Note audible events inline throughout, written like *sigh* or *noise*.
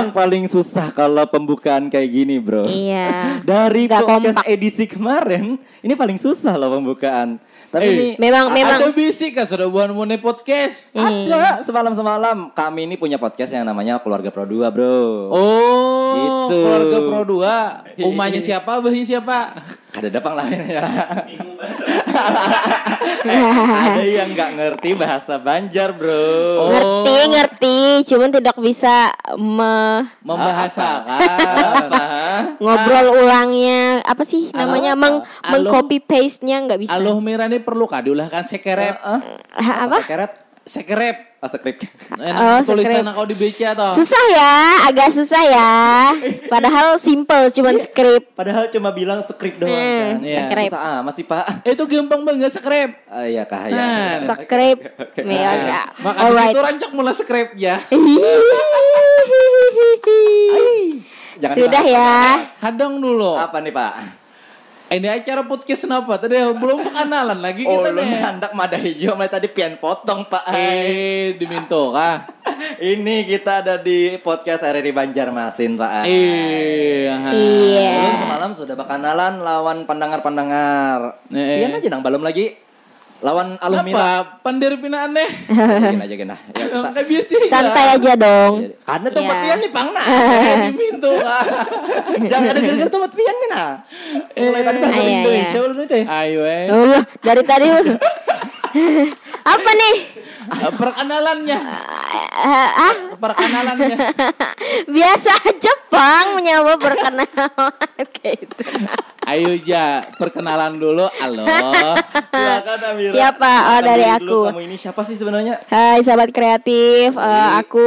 Emang paling susah kalau pembukaan kayak gini, Bro. Iya. *laughs* Dari Nggak podcast kompak. edisi kemarin, ini paling susah loh pembukaan. Tapi Eh, ini Memang memang Ada bisik kan sudah buat mune podcast. ada semalam-semalam kami ini punya podcast yang namanya Keluarga Pro 2, Bro. Oh, Gitu. keluarga Pro 2. *laughs* Umahnya siapa, abahnya siapa? Ada dapang lain ya. *laughs* ada yang nggak ngerti bahasa Banjar, Bro. Oh. ngerti ngerti, cuman tidak bisa me- Membahasakan. *laughs* Apa? ngobrol ulangnya apa sih namanya meng Aloh. mengcopy paste nya nggak bisa. Aloh ini perlu kah diulahkan sekerep? Ah, Ah, apa? Sekeret? Ah, skrip. Oh, Enak *laughs* tulisan sekerep. kau dibaca toh. Susah ya, agak susah ya. *laughs* Padahal simple, cuman script. Padahal cuma bilang skrip doang Hmm, kan. Iya. script. Susah amat sih, Pak. Itu gampang banget sekerep. Ah, iya kah? Nah, Ya. Script. Ya, ya. Maka Alright. situ rancak mulai sekerep ya. Jangan Sudah ya. Hadang dulu. Apa nih, Pak? Ini acara podcast kenapa? Tadi belum kenalan lagi Oh, kita lu nih. hendak mada hijau mulai tadi pian potong, Pak. Eh, diminto kah? *laughs* Ini kita ada di podcast RRI Banjarmasin, Pak. Iya. Belum semalam sudah bakalan lawan pendengar-pendengar. Eh, eh. Pian aja nang belum lagi. Lawan Alumira. Apa? Pandir pina aneh. Gina aja gina. Ya, *laughs* Kayak biasa. Santai aja dong. Karena tempat Iya. pian nih, Pang. Nah. Jangan ada gara-gara tempat pian nih, nah. Mulai tadi bahasa Iya, iya. Indonesia lu teh. Ayo eh. Oh, dari tadi *laughs* *laughs* apa nih? Eh, Perkenalannya. Ah, Perkenalannya. *laughs* biasa aja Bang menyapa perkenalan *laughs* kayak gitu. Ayo ja, perkenalan dulu. Halo. Silakan Amira. Siapa? Oh, dari dulu, aku. Kamu ini siapa sih sebenarnya? Hai sahabat kreatif, Eh, aku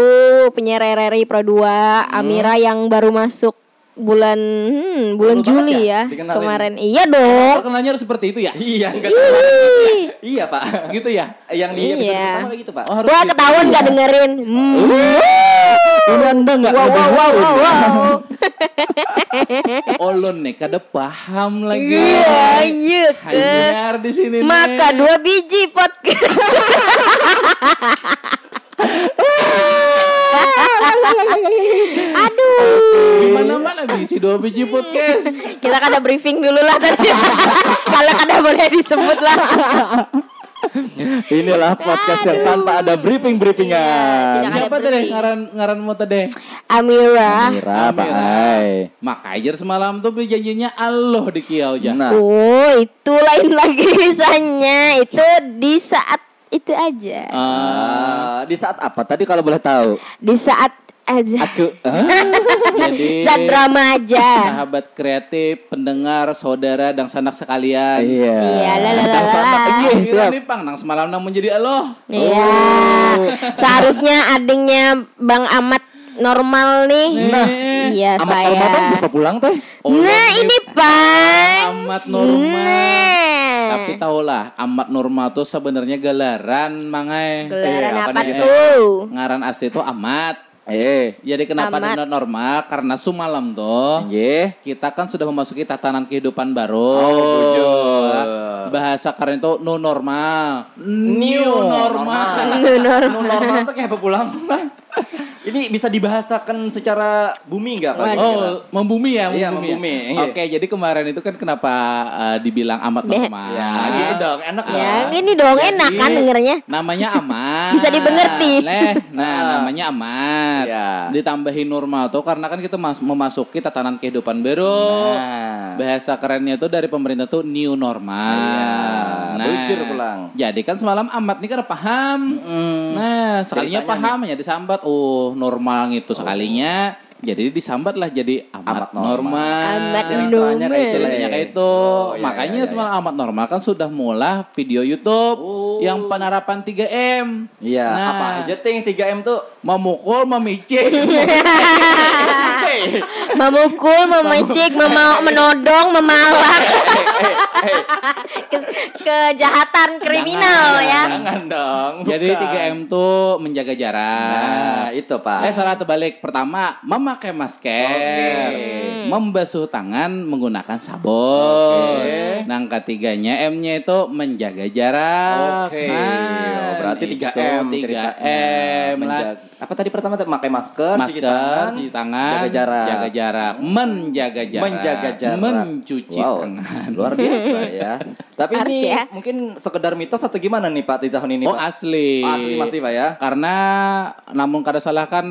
penyiar RRI Pro 2, Amira yang baru masuk bulan hmm, bulan banget Juli ya ya, dikenalin. kemarin. Iya dong. Perkenalannya harus seperti itu ya? Iya, enggak. Iya, Pak. Gitu ya? Yang di episode Iya. pertama lagi itu, Pak. Oh, Wah gitu. ketahuan gak dengerin. Hmm. Ini Anda enggak Wow wow wow wow wow. *laughs* Oh lo nih kada paham lagi. Iya iya. Hanyar di sini nih. Maka dua biji podcast. *laughs* Aduh. di mana bisi dua biji podcast. Kita kada briefing dulu lah tadi. *laughs* Kalau kada boleh disebut lah. Inilah podcast yang tanpa ada. Iya, ada Siapa tadi ngaran ngaran mau tadi? Amira. Mira, Pak. Amira. Ai. Maka semalam tuh janjinya Allah di kiau aja. Nah, Oh, itu lain *laughs* lagi kisahnya. Itu di saat itu aja. Ah, di saat apa tadi kalau boleh tahu? Di saat aja. Aku *laughs* ah, jadi Saat drama aja. sahabat kreatif, pendengar, saudara dan sanak sekalian. Iya. Iya, la, la, la. Iya, nih pang nang semalam nang menjadi Allah. Iya. Seharusnya adiknya Bang Ahmad normal nih. Nah, iya Amat saya. Almatan siapa pulang teh? Nah, ini Pak. amat normal. Nah. Tapi tahulah amat normal tuh sebenarnya gelaran mangai. Gelaran Eh, apa tuh? Ngaran asli itu amat. Eh, Jadi kenapa Amat. dia normal? Karena semalam tuh nggih. kita kan sudah memasuki tatanan kehidupan baru. Oh, tujuh. Bahasa keren itu new normal. New normal. New normal. New normal tuh kayak apa pulang? Ini bisa dibahasakan secara bumi nggak Pak? Oh, membumi ya, Iya, membumi. ya? membumi, iya. Oke, jadi kemarin itu kan kenapa eh, dibilang amat normal? Ya, gitu dong, enak Ya, lah. gini dong enak Jadi, kan dengernya. Namanya *laughs* amat. Bisa dimengerti. Leh, nah Ah. namanya amat. Ya. Ditambahin normal tuh karena kan kita mas- memasuki tatanan kehidupan baru. Nah. Bahasa kerennya tuh dari pemerintah tuh new normal. Iya, bujur pulang. Jadi kan semalam amat nih kan paham. Nah, sekalinya Ceritanya paham ya disambat. Oh, normal gitu sekalinya. Jadi disambat lah jadi amat, Amat normal. normal. Amat Ceritanya normal. kayak itu lah Ceritanya ya. kayak itu. Oh, iya, Makanya iya, iya, semalam amat normal kan sudah mulai video YouTube Oh. yang penerapan 3M. Iya, Nah. apa aja ting 3M tuh? Memukul, *laughs* *laughs* memicik. *laughs* Memukul, memecik, mema- menodong, memalak. *laughs* Ke- kejahatan kriminal ya. Jangan dong. Jadi bukan. 3M tuh menjaga jarak. Nah, itu Pak. Eh salah terbalik. Pertama, memakai masker. Oke. Membasuh tangan menggunakan sabun. Oke. Nah, ketiganya M-nya itu menjaga jarak. Oke. Nah, Oh, berarti itu 3M 3M ceritanya. lah. Menjaga- apa tadi pertama tadi pakai masker, cuci masker, tangan, cuci tangan, jaga jarak. Jaga jarak, menjaga jarak, menjaga jarak, mencuci wow, tangan. luar biasa *laughs* ya. Tapi Harus ini ya. mungkin sekedar mitos atau gimana nih Pak di tahun ini Oh Pak? asli. Oh, asli pasti Pak ya. Karena namun kada salah kan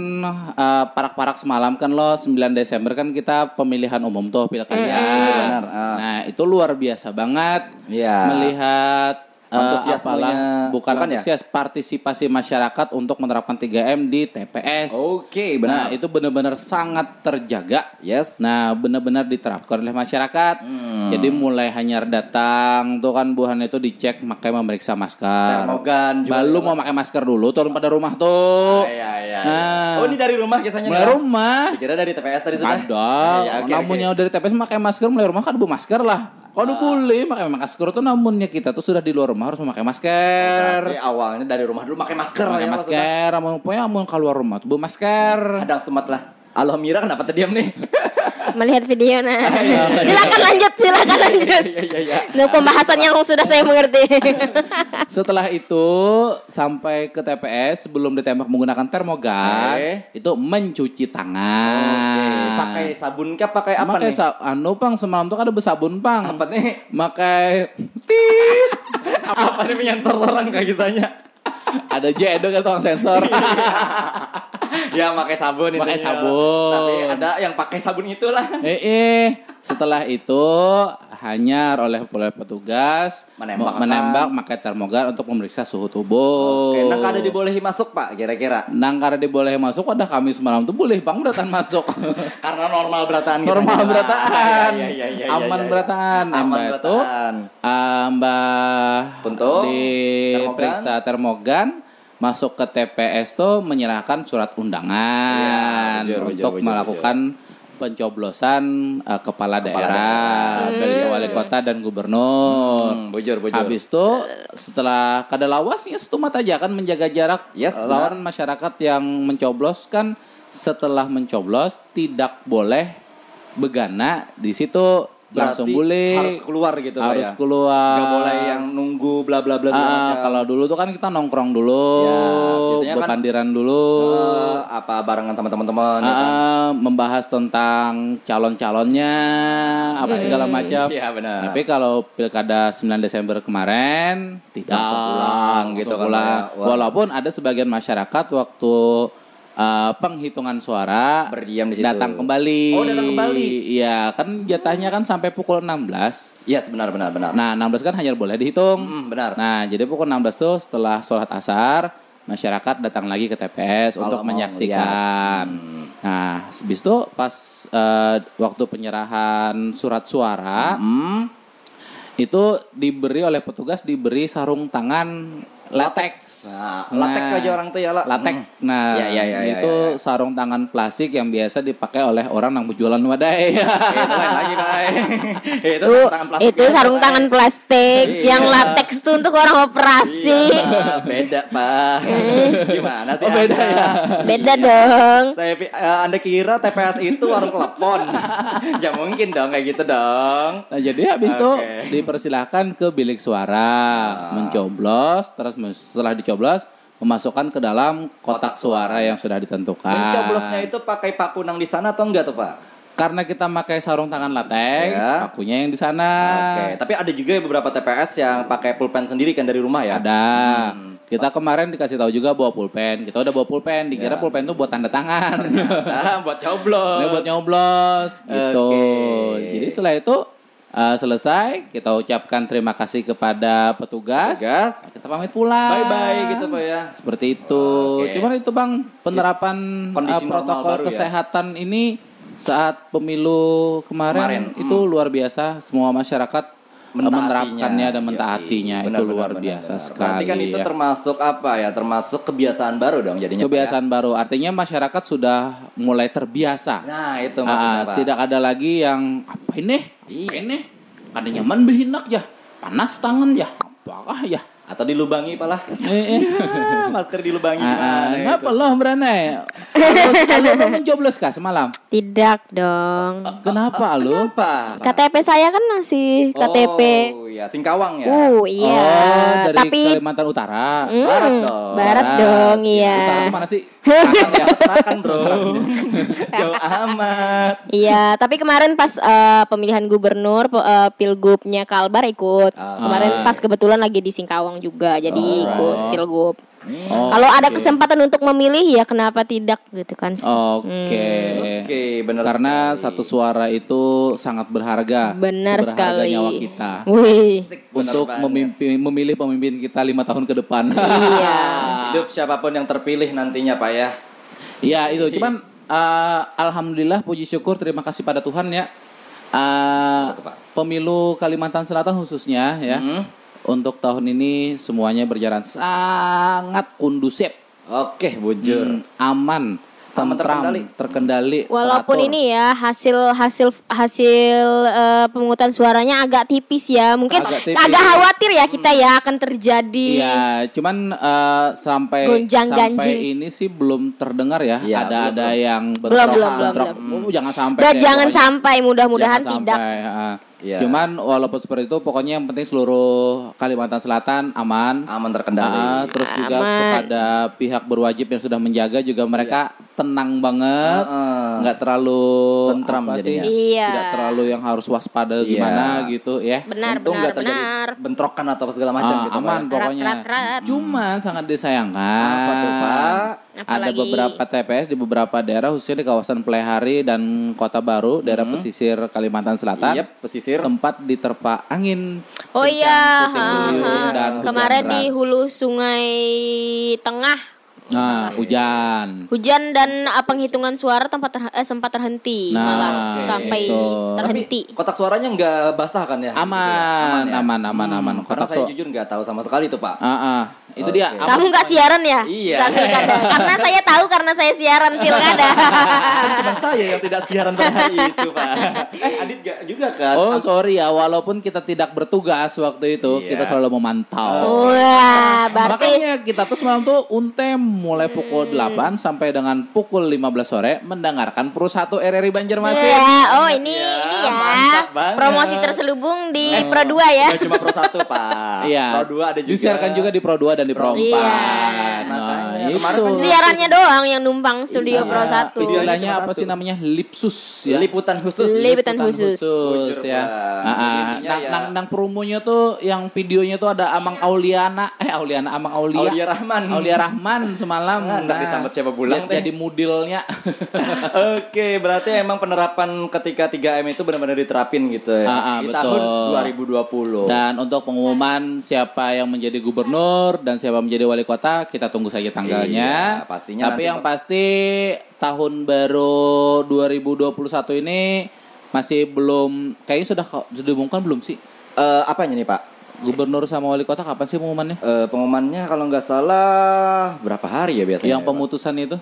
eh, parak-parak semalam kan lo 9 Desember kan kita pemilihan umum tuh pilkada. benar, ah. Nah, itu luar biasa banget Iya. melihat Antusiasmenya- apalah bukan, bukan ya? antusias partisipasi masyarakat untuk menerapkan 3M di TPS. Oke, Nah, benar. itu benar-benar sangat terjaga. yes. Nah, benar-benar diterapkan oleh masyarakat. Hmm. Jadi mulai hanya datang tuh kan buhan itu dicek pakai memeriksa masker. Termogan juga. Baru mau pakai masker dulu turun pada rumah tuh. Iya, iya. Nah. Oh, ini dari rumah kisahnya Mulai rumah. Dikira dari TPS tadi sudah. Ada. Iya, oke, Namunnya oke. dari TPS pakai masker mulai rumah kan bu masker lah. Kalau boleh pakai masker tuh namunnya kita tuh sudah di luar rumah harus memakai masker. Berarti awalnya dari rumah dulu pakai masker Pakai ya, masker, amun pokoknya amun keluar rumah tuh bu masker. Kadang semat lah. Mira kenapa terdiam nih? *laughs* Melihat video nah. *laughs* silakan lanjut, silakan lanjut. Iya iya iya. Untuk pembahasan yang sudah saya mengerti. *laughs* Setelah itu sampai ke TPS sebelum ditembak menggunakan termogan Oke. itu mencuci Oke, tangan. pakai sabun kah pakai apa Pakai nih? sa- anu pang semalam tuh kan ada bersabun pang. Apa nih? Makai *laughs* apa nih menyensor orang kayak kisahnya? Ada jedo kan tukang sensor. *laughs* ya pakai sabun Pakai intinya. sabun. Tapi ada yang pakai sabun itulah. eh, eh, setelah itu hanyar oleh oleh petugas Menembak menembak pakai termogan untuk memeriksa suhu tubuh. Oke, nah kada dibolehi masuk Pak kira-kira. Nang kada diboleh masuk pada kami semalam tuh boleh bang beratan masuk. *laughs* Karena normal berataan Normal berataan. Iya, iya, iya, Aman iya, iya. berataan. Aman Mbak itu berataan. ah, Mbak Untuk diperiksa termogan masuk ke TPS tuh menyerahkan surat undangan bujur, bujur, untuk bujur, melakukan pencoblosan eh, kepala, daerah, dari wali kota dan gubernur. Hmm, bujur bujur. Habis itu setelah kada lawasnya setumat aja kan menjaga jarak Yes, lawan masyarakat yang mencoblos kan setelah mencoblos tidak boleh begana di situ langsung boleh harus keluar gitu Pak, harus ya? keluar Nggak boleh yang nunggu bla bla bla Ah, macam. kalau dulu tuh kan kita nongkrong dulu Ya, biasanya kan- berpandiran dulu Eh, apa barengan sama teman-teman ya kan? Ah, membahas tentang calon-calonnya apa segala macam Iya benar. Tapi kalau pilkada 9 Desember kemarin tidak Langsung pulang gitu kan, pulang. Ya. Walaupun ada sebagian masyarakat waktu uh, penghitungan suara Berdiam di situ. datang kembali. Oh, datang kembali. Iya, kan jatahnya kan sampai pukul 16. Yes, benar benar benar. Nah, 16 kan hanya boleh dihitung. Hmm, benar. Nah, jadi pukul 16 tuh setelah sholat asar, masyarakat datang lagi ke TPS Kalau untuk menyaksikan. Hmm. Nah, habis itu pas eh, waktu penyerahan surat suara, Hmm. itu diberi oleh petugas diberi sarung tangan latex. Nah, latex aja orang tuh ya lah. Latex. Hmm. Nah, Ya, ya, ya, ya, itu ya, ya. sarung tangan plastik yang biasa dipakai oleh orang yang berjualan wadai. itu lain lagi, *laughs* Pak. itu itu tangan plastik itu biasa, sarung tangan plastik Iya. yang latex tuh untuk orang operasi. Iya, beda, Pak. Gimana sih? Oh, beda Anda? ya? Beda dong. Saya eh, Anda kira TPS itu warung telepon. *laughs* ya mungkin dong kayak gitu dong. Nah, jadi habis itu. Ah. dipersilahkan ke bilik suara, mencoblos, terus setelah dicoblos memasukkan ke dalam kotak suara yang sudah ditentukan. Mencoblosnya itu pakai paku nang di sana atau enggak tuh, Pak? Karena kita pakai sarung tangan latex, Ya. pakunya yang di sana. Oke, tapi ada juga beberapa TPS yang pakai pulpen sendiri kan dari rumah ya? Ada. Hmm. Kita kemarin dikasih tahu juga bawa pulpen. Kita udah bawa pulpen, dikira Ya. pulpen itu buat tanda tangan. Nah, *laughs* buat coblos. Ini buat nyoblos gitu. Oke. Jadi setelah itu uh, selesai, kita ucapkan terima kasih kepada petugas. Gas. Kita pamit pulang. Bye bye gitu Pak ya. Seperti itu. Oke. Cuman itu Bang, penerapan Kondisi uh, protokol ya. kesehatan ini saat pemilu kemarin, Kemarin, itu luar biasa. Semua masyarakat Mentaatinya. menerapkannya dan mentaatinya Benar, itu luar benar, biasa benar. sekali. Berarti kan itu ya. termasuk apa ya? Termasuk kebiasaan baru dong jadinya. Pak, kebiasaan baru. Artinya masyarakat sudah mulai terbiasa. ya? Nah, itu maksudnya Pak. tidak ada lagi yang apa ini? Iya. ini? Kada nyaman behinak ya. Panas tangan ya. Apakah ya? Atau dilubangi Pak lah. Eh, eh. *laughs* Masker dilubangi Ah, ah, Kenapa itu? lo berani? Kalau lo mencoblos kah semalam? Tidak dong. Kenapa lo? Apa? KTP saya kan masih KTP Oh, iya, Iya, Singkawang ya. Uh, iya. Oh, dari Tapi Kalimantan Utara. Hmm, Barat dong. Barat dong, iya. Utara ke mana sih? *laughs* Selatan ya? Makan bro. *laughs* Jauh amat. Iya, tapi kemarin pas eh, pemilihan gubernur eh, pilgubnya Kalbar ikut. Ah. Kemarin pas kebetulan lagi di Singkawang juga, jadi ikut pilgub. Oh, Kalau ada oke. kesempatan untuk memilih ya kenapa tidak gitu kan? Oke. Oke, benar. Karena sekali. satu suara itu sangat berharga. Benar sekali. nyawa kita. Wih. Benar Untuk memimpin, memilih pemimpin kita lima tahun ke depan. Iya. *laughs* hidup siapa pun yang terpilih nantinya Pak ya. Iya itu. Cuman eh, alhamdulillah puji syukur terima kasih pada Tuhan ya. Pak? pemilu Kalimantan Selatan khususnya ya. Hmm. Untuk tahun ini semuanya berjalan sangat kondusif, Oke, bujur. Hmm, aman, Aman, tentram, terkendali. terkendali. Walaupun teratur. ini ya hasil hasil hasil eh, pemungutan suaranya agak tipis ya, mungkin Agak agak, tipis. khawatir ya kita ya akan terjadi. Iya, cuman eh, sampai Gonjang sampai ganjing. ini sih belum terdengar ya. Iya, ada belum, ada belum. yang Belum, bentrok, belum, belum, bentrok. belum. Oh, jangan sampai. Dan deh, jangan pokoknya. sampai mudah-mudahan tidak. sampai, ha. Iya. Cuman walaupun seperti itu, pokoknya yang penting seluruh Kalimantan Selatan aman. Aman terkendali. Ah, terus juga Aman. kepada pihak berwajib yang sudah menjaga juga mereka tenang banget, nggak terlalu Tentram apa sih, jadinya. Iya. tidak terlalu yang harus waspada Iya. gimana gitu ya. Benar, Untung benar, terjadi benar. bentrokan atau segala macam Ah, gitu aman pokoknya. Rat, rat, rat. Cuma sangat disayangkan. Apa tuh Pak? Ada Apalagi? beberapa TPS di beberapa daerah khususnya di kawasan Plehari dan Kota Baru, daerah pesisir Kalimantan Selatan. Yep, pesisir. Sempat diterpa angin. Oh iya, ha, ha. dan kemarin di hulu sungai tengah Nah, hujan. hujan dan uh, penghitungan suara tempat ter- eh, sempat terhenti Nah, malah oke. sampai Itu. terhenti. Kotak suaranya nggak basah kan ya? Aman, ya? aman, aman, aman. Karena Kotak saya su- jujur nggak tahu sama sekali tuh Pak. Ah, ah. Itu Oke. dia. aman. Kamu nggak siaran ya? Iya. Saat pilkada. karena saya tahu karena saya siaran pilkada. Cuma saya yang tidak siaran pada hari itu Pak. *laughs* Eh Adit gak juga kan? Oh, sorry ya, walaupun kita tidak bertugas waktu itu, Iya. kita selalu memantau. Wah, berarti Makanya kita tuh semalam tuh untem mulai pukul 8 sampai dengan pukul 15 sore mendengarkan Pro 1 RRI Banjarmasin. Ya, oh ini Ya, ini ya. Promosi terselubung di Pro 2 ya. Gak cuma Pro 1 Pak. Iya. Pro 2 ada juga. Disiarkan juga di Pro 2 dan di Pro 4. Iya. Nah, Makanya, itu. kan Siarannya doang yang numpang studio Iya. Pro 1. Istilahnya Pro apa 1. sih namanya? Lipsus ya. Liputan khusus. Liputan khusus. khusus Bujur, ya. Bang. Ah, ah. Intinya Nang, ya. nang, nang promonya tuh yang videonya tuh ada Amang Auliana, eh Auliana Amang Aulia. Aulia Rahman. Aulia Rahman semalam. Ah, ntar disambut siapa pulang jadi, jadi mudilnya. *laughs* Oke, berarti emang penerapan ketika 3M itu benar-benar diterapin gitu ya. Ah, ah, di betul. tahun 2020. Dan untuk pengumuman siapa yang menjadi gubernur dan siapa menjadi wali kota, kita tunggu saja tanggalnya. Iya, pastinya Tapi nanti, yang pasti tahun baru 2021 ini masih belum kayaknya sudah sudah diumumkan belum sih? Eh, apanya nih Pak? Gubernur sama wali kota kapan sih pengumumannya? Eh, pengumumannya kalau nggak salah berapa hari ya biasanya? yang ya, pemutusan itu?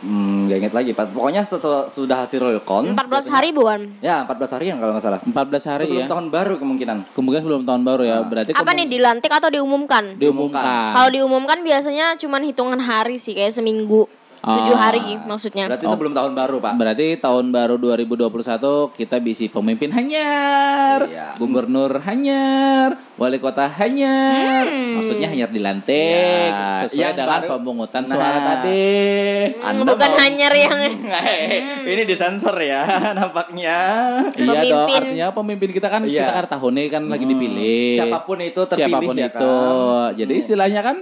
Hmm, gak inget lagi Pak. Pokoknya setelah sudah hasil real count. 14 hari bukan? Ya, 14 hari yang kalau nggak salah. 14 hari Sebelum ya. tahun baru kemungkinan. Kemungkinan sebelum tahun baru ya. Berarti Apa nih dilantik atau diumumkan? diumumkan. Kalau diumumkan biasanya cuman hitungan hari sih kayak seminggu. Tujuh Ah. hari maksudnya. Berarti sebelum tahun baru, Pak. Berarti tahun baru 2021 kita bisi pemimpin hanyar, Iya. gubernur hanyar, wali kota hanyar. Maksudnya hanyar dilantik Ya, sesuai yang dengan baru- pemungutan Nah. suara tadi. Hmm, Anda bukan mau- hanyar yang *laughs* Ini disensor ya *laughs* nampaknya. Iya dong, Pemimpin. artinya pemimpin kita kan Iya. kita kan tahun ini kan lagi dipilih. Siapa pun itu terpilih Siapa pun ya itu. kan? Jadi istilahnya kan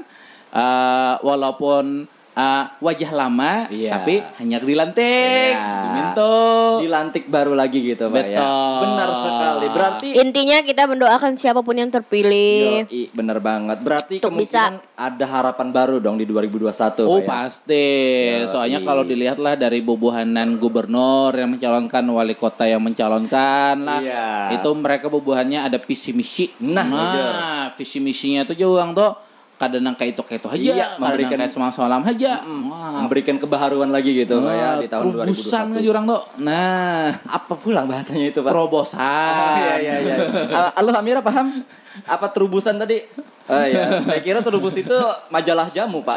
eh, walaupun eh, wajah lama Iya. tapi hanya dilantik, Iya. diminto. Dilantik baru lagi gitu, Pak ya. Betul. Benar sekali. Berarti intinya kita mendoakan siapa pun yang terpilih. Yoi, bener banget. Berarti Untuk kemungkinan ada harapan baru dong di 2021, Oh Pak ya. pasti, Yoi. soalnya kalau dilihatlah dari bubuhanan gubernur yang mencalonkan, wali kota yang mencalonkan lah, Iya. itu mereka bubuhannya ada visi misi. Nah, visi misinya tuh juang tuh kadang kayak itu kayak itu aja, Iya, memberikan- kayak semalam semalam aja. Wah, Memberikan kebaharuan lagi gitu, Pak ya, di tahun terobosan 2021. jurang tuh. Nah, Apa pulang bahasanya itu, Pak? terobosan. Oh, iya iya iya. *laughs* Halo Amira paham? Apa terubusan tadi? Oh iya, saya kira terubus itu majalah jamu, Pak.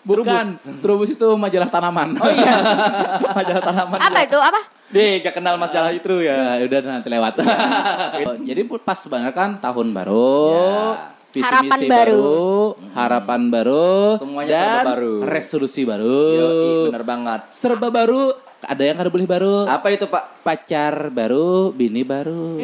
Bukan, Terubus. terobos itu majalah tanaman. Oh iya. *laughs* majalah tanaman. Apa itu? Apa? Deh, gak kenal majalah itu ya. Ya, udah nanti lewat. *laughs* Jadi bu- pas banget kan tahun baru, Ya. Visi Harapan misi baru. harapan baru, Semuanya dan serba baru. resolusi baru. Yoi, bener banget. Serba baru, ada yang kada boleh baru. Apa itu, Pak? Pacar baru, bini baru.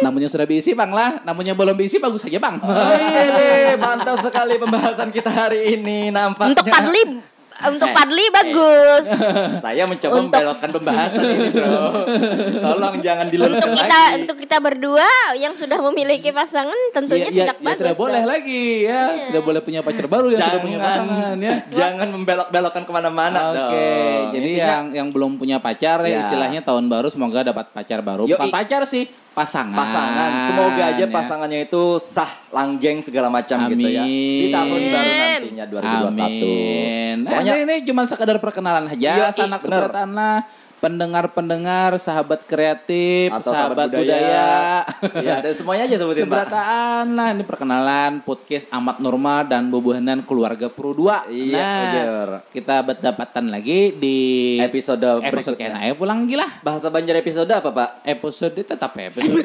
Namanya sudah diisi bang lah, namanya belum diisi bagus saja bang. Oh, iya, mantap sekali pembahasan kita hari ini nampaknya. Untuk Padli untuk Eh, Padli eh. bagus. *laughs* Saya mencoba Untuk- membelokkan pembahasan ini, Bro. *laughs* Tolong jangan diluruskan Untuk kita lagi. untuk kita berdua yang sudah memiliki pasangan tentunya ya, tidak ya, bagus. tidak boleh dong. lagi ya, tidak boleh punya pacar baru yang sudah punya pasangan ya. Jangan membelok-belokkan ke mana-mana Oke, dong. jadi yang yang belum punya pacar ya Ya. istilahnya tahun baru semoga dapat pacar baru. Bukan pacar sih, pasangan. pasangan. Semoga aja ya. pasangannya itu sah, langgeng segala macam gitu ya. Di Amin. tahun baru nantinya 2021. Amin. Nah, Pokoknya ini, ini cuma sekadar perkenalan aja, sanak bener. seberatan lah. Pendengar-pendengar, sahabat kreatif, atau sahabat, sahabat budaya. *laughs* ya, ada semuanya aja sebutin, Pak. Seberataan lah ini perkenalan podcast Amat Norma dan Bobohanan Keluarga Pro 2. Iya, nah, bener. kita berdapatan lagi di Episode episode kena ayo pulang gila. Bahasa Banjar episode apa, Pak? Episode tetap *laughs* episode.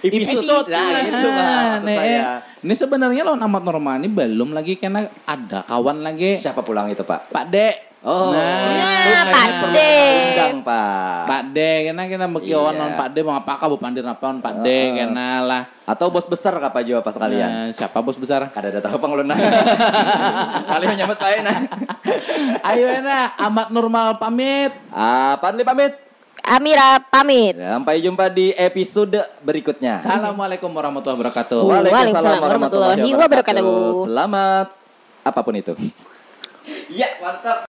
Episode. Nah, itu Pak, maksud Nih, saya. Ini sebenarnya lo Amat Norma ini belum lagi karena ada kawan lagi. Siapa pulang itu, Pak? Pak Dek. Oh, nah, itu Pak kita undang, Pak. Pak Dek, karena kita bekiawan Iya. non Pak Dek mau apakah bu pandir apa Pak Dek, karena lah. Atau bos besar apa juga pas kalian? Nah, siapa bos besar? Kada ada tahu pengeluna. *laughs* Kali menyambut Pak Ena. *laughs* Ayo enak, amat normal pamit. Ah, Padli pamit. Amira pamit. Sampai jumpa di episode berikutnya. Assalamualaikum warahmatullahi wabarakatuh. Waalaikumsalam warahmatullahi wabarakatuh. Selamat apa pun itu. Iya, mantap.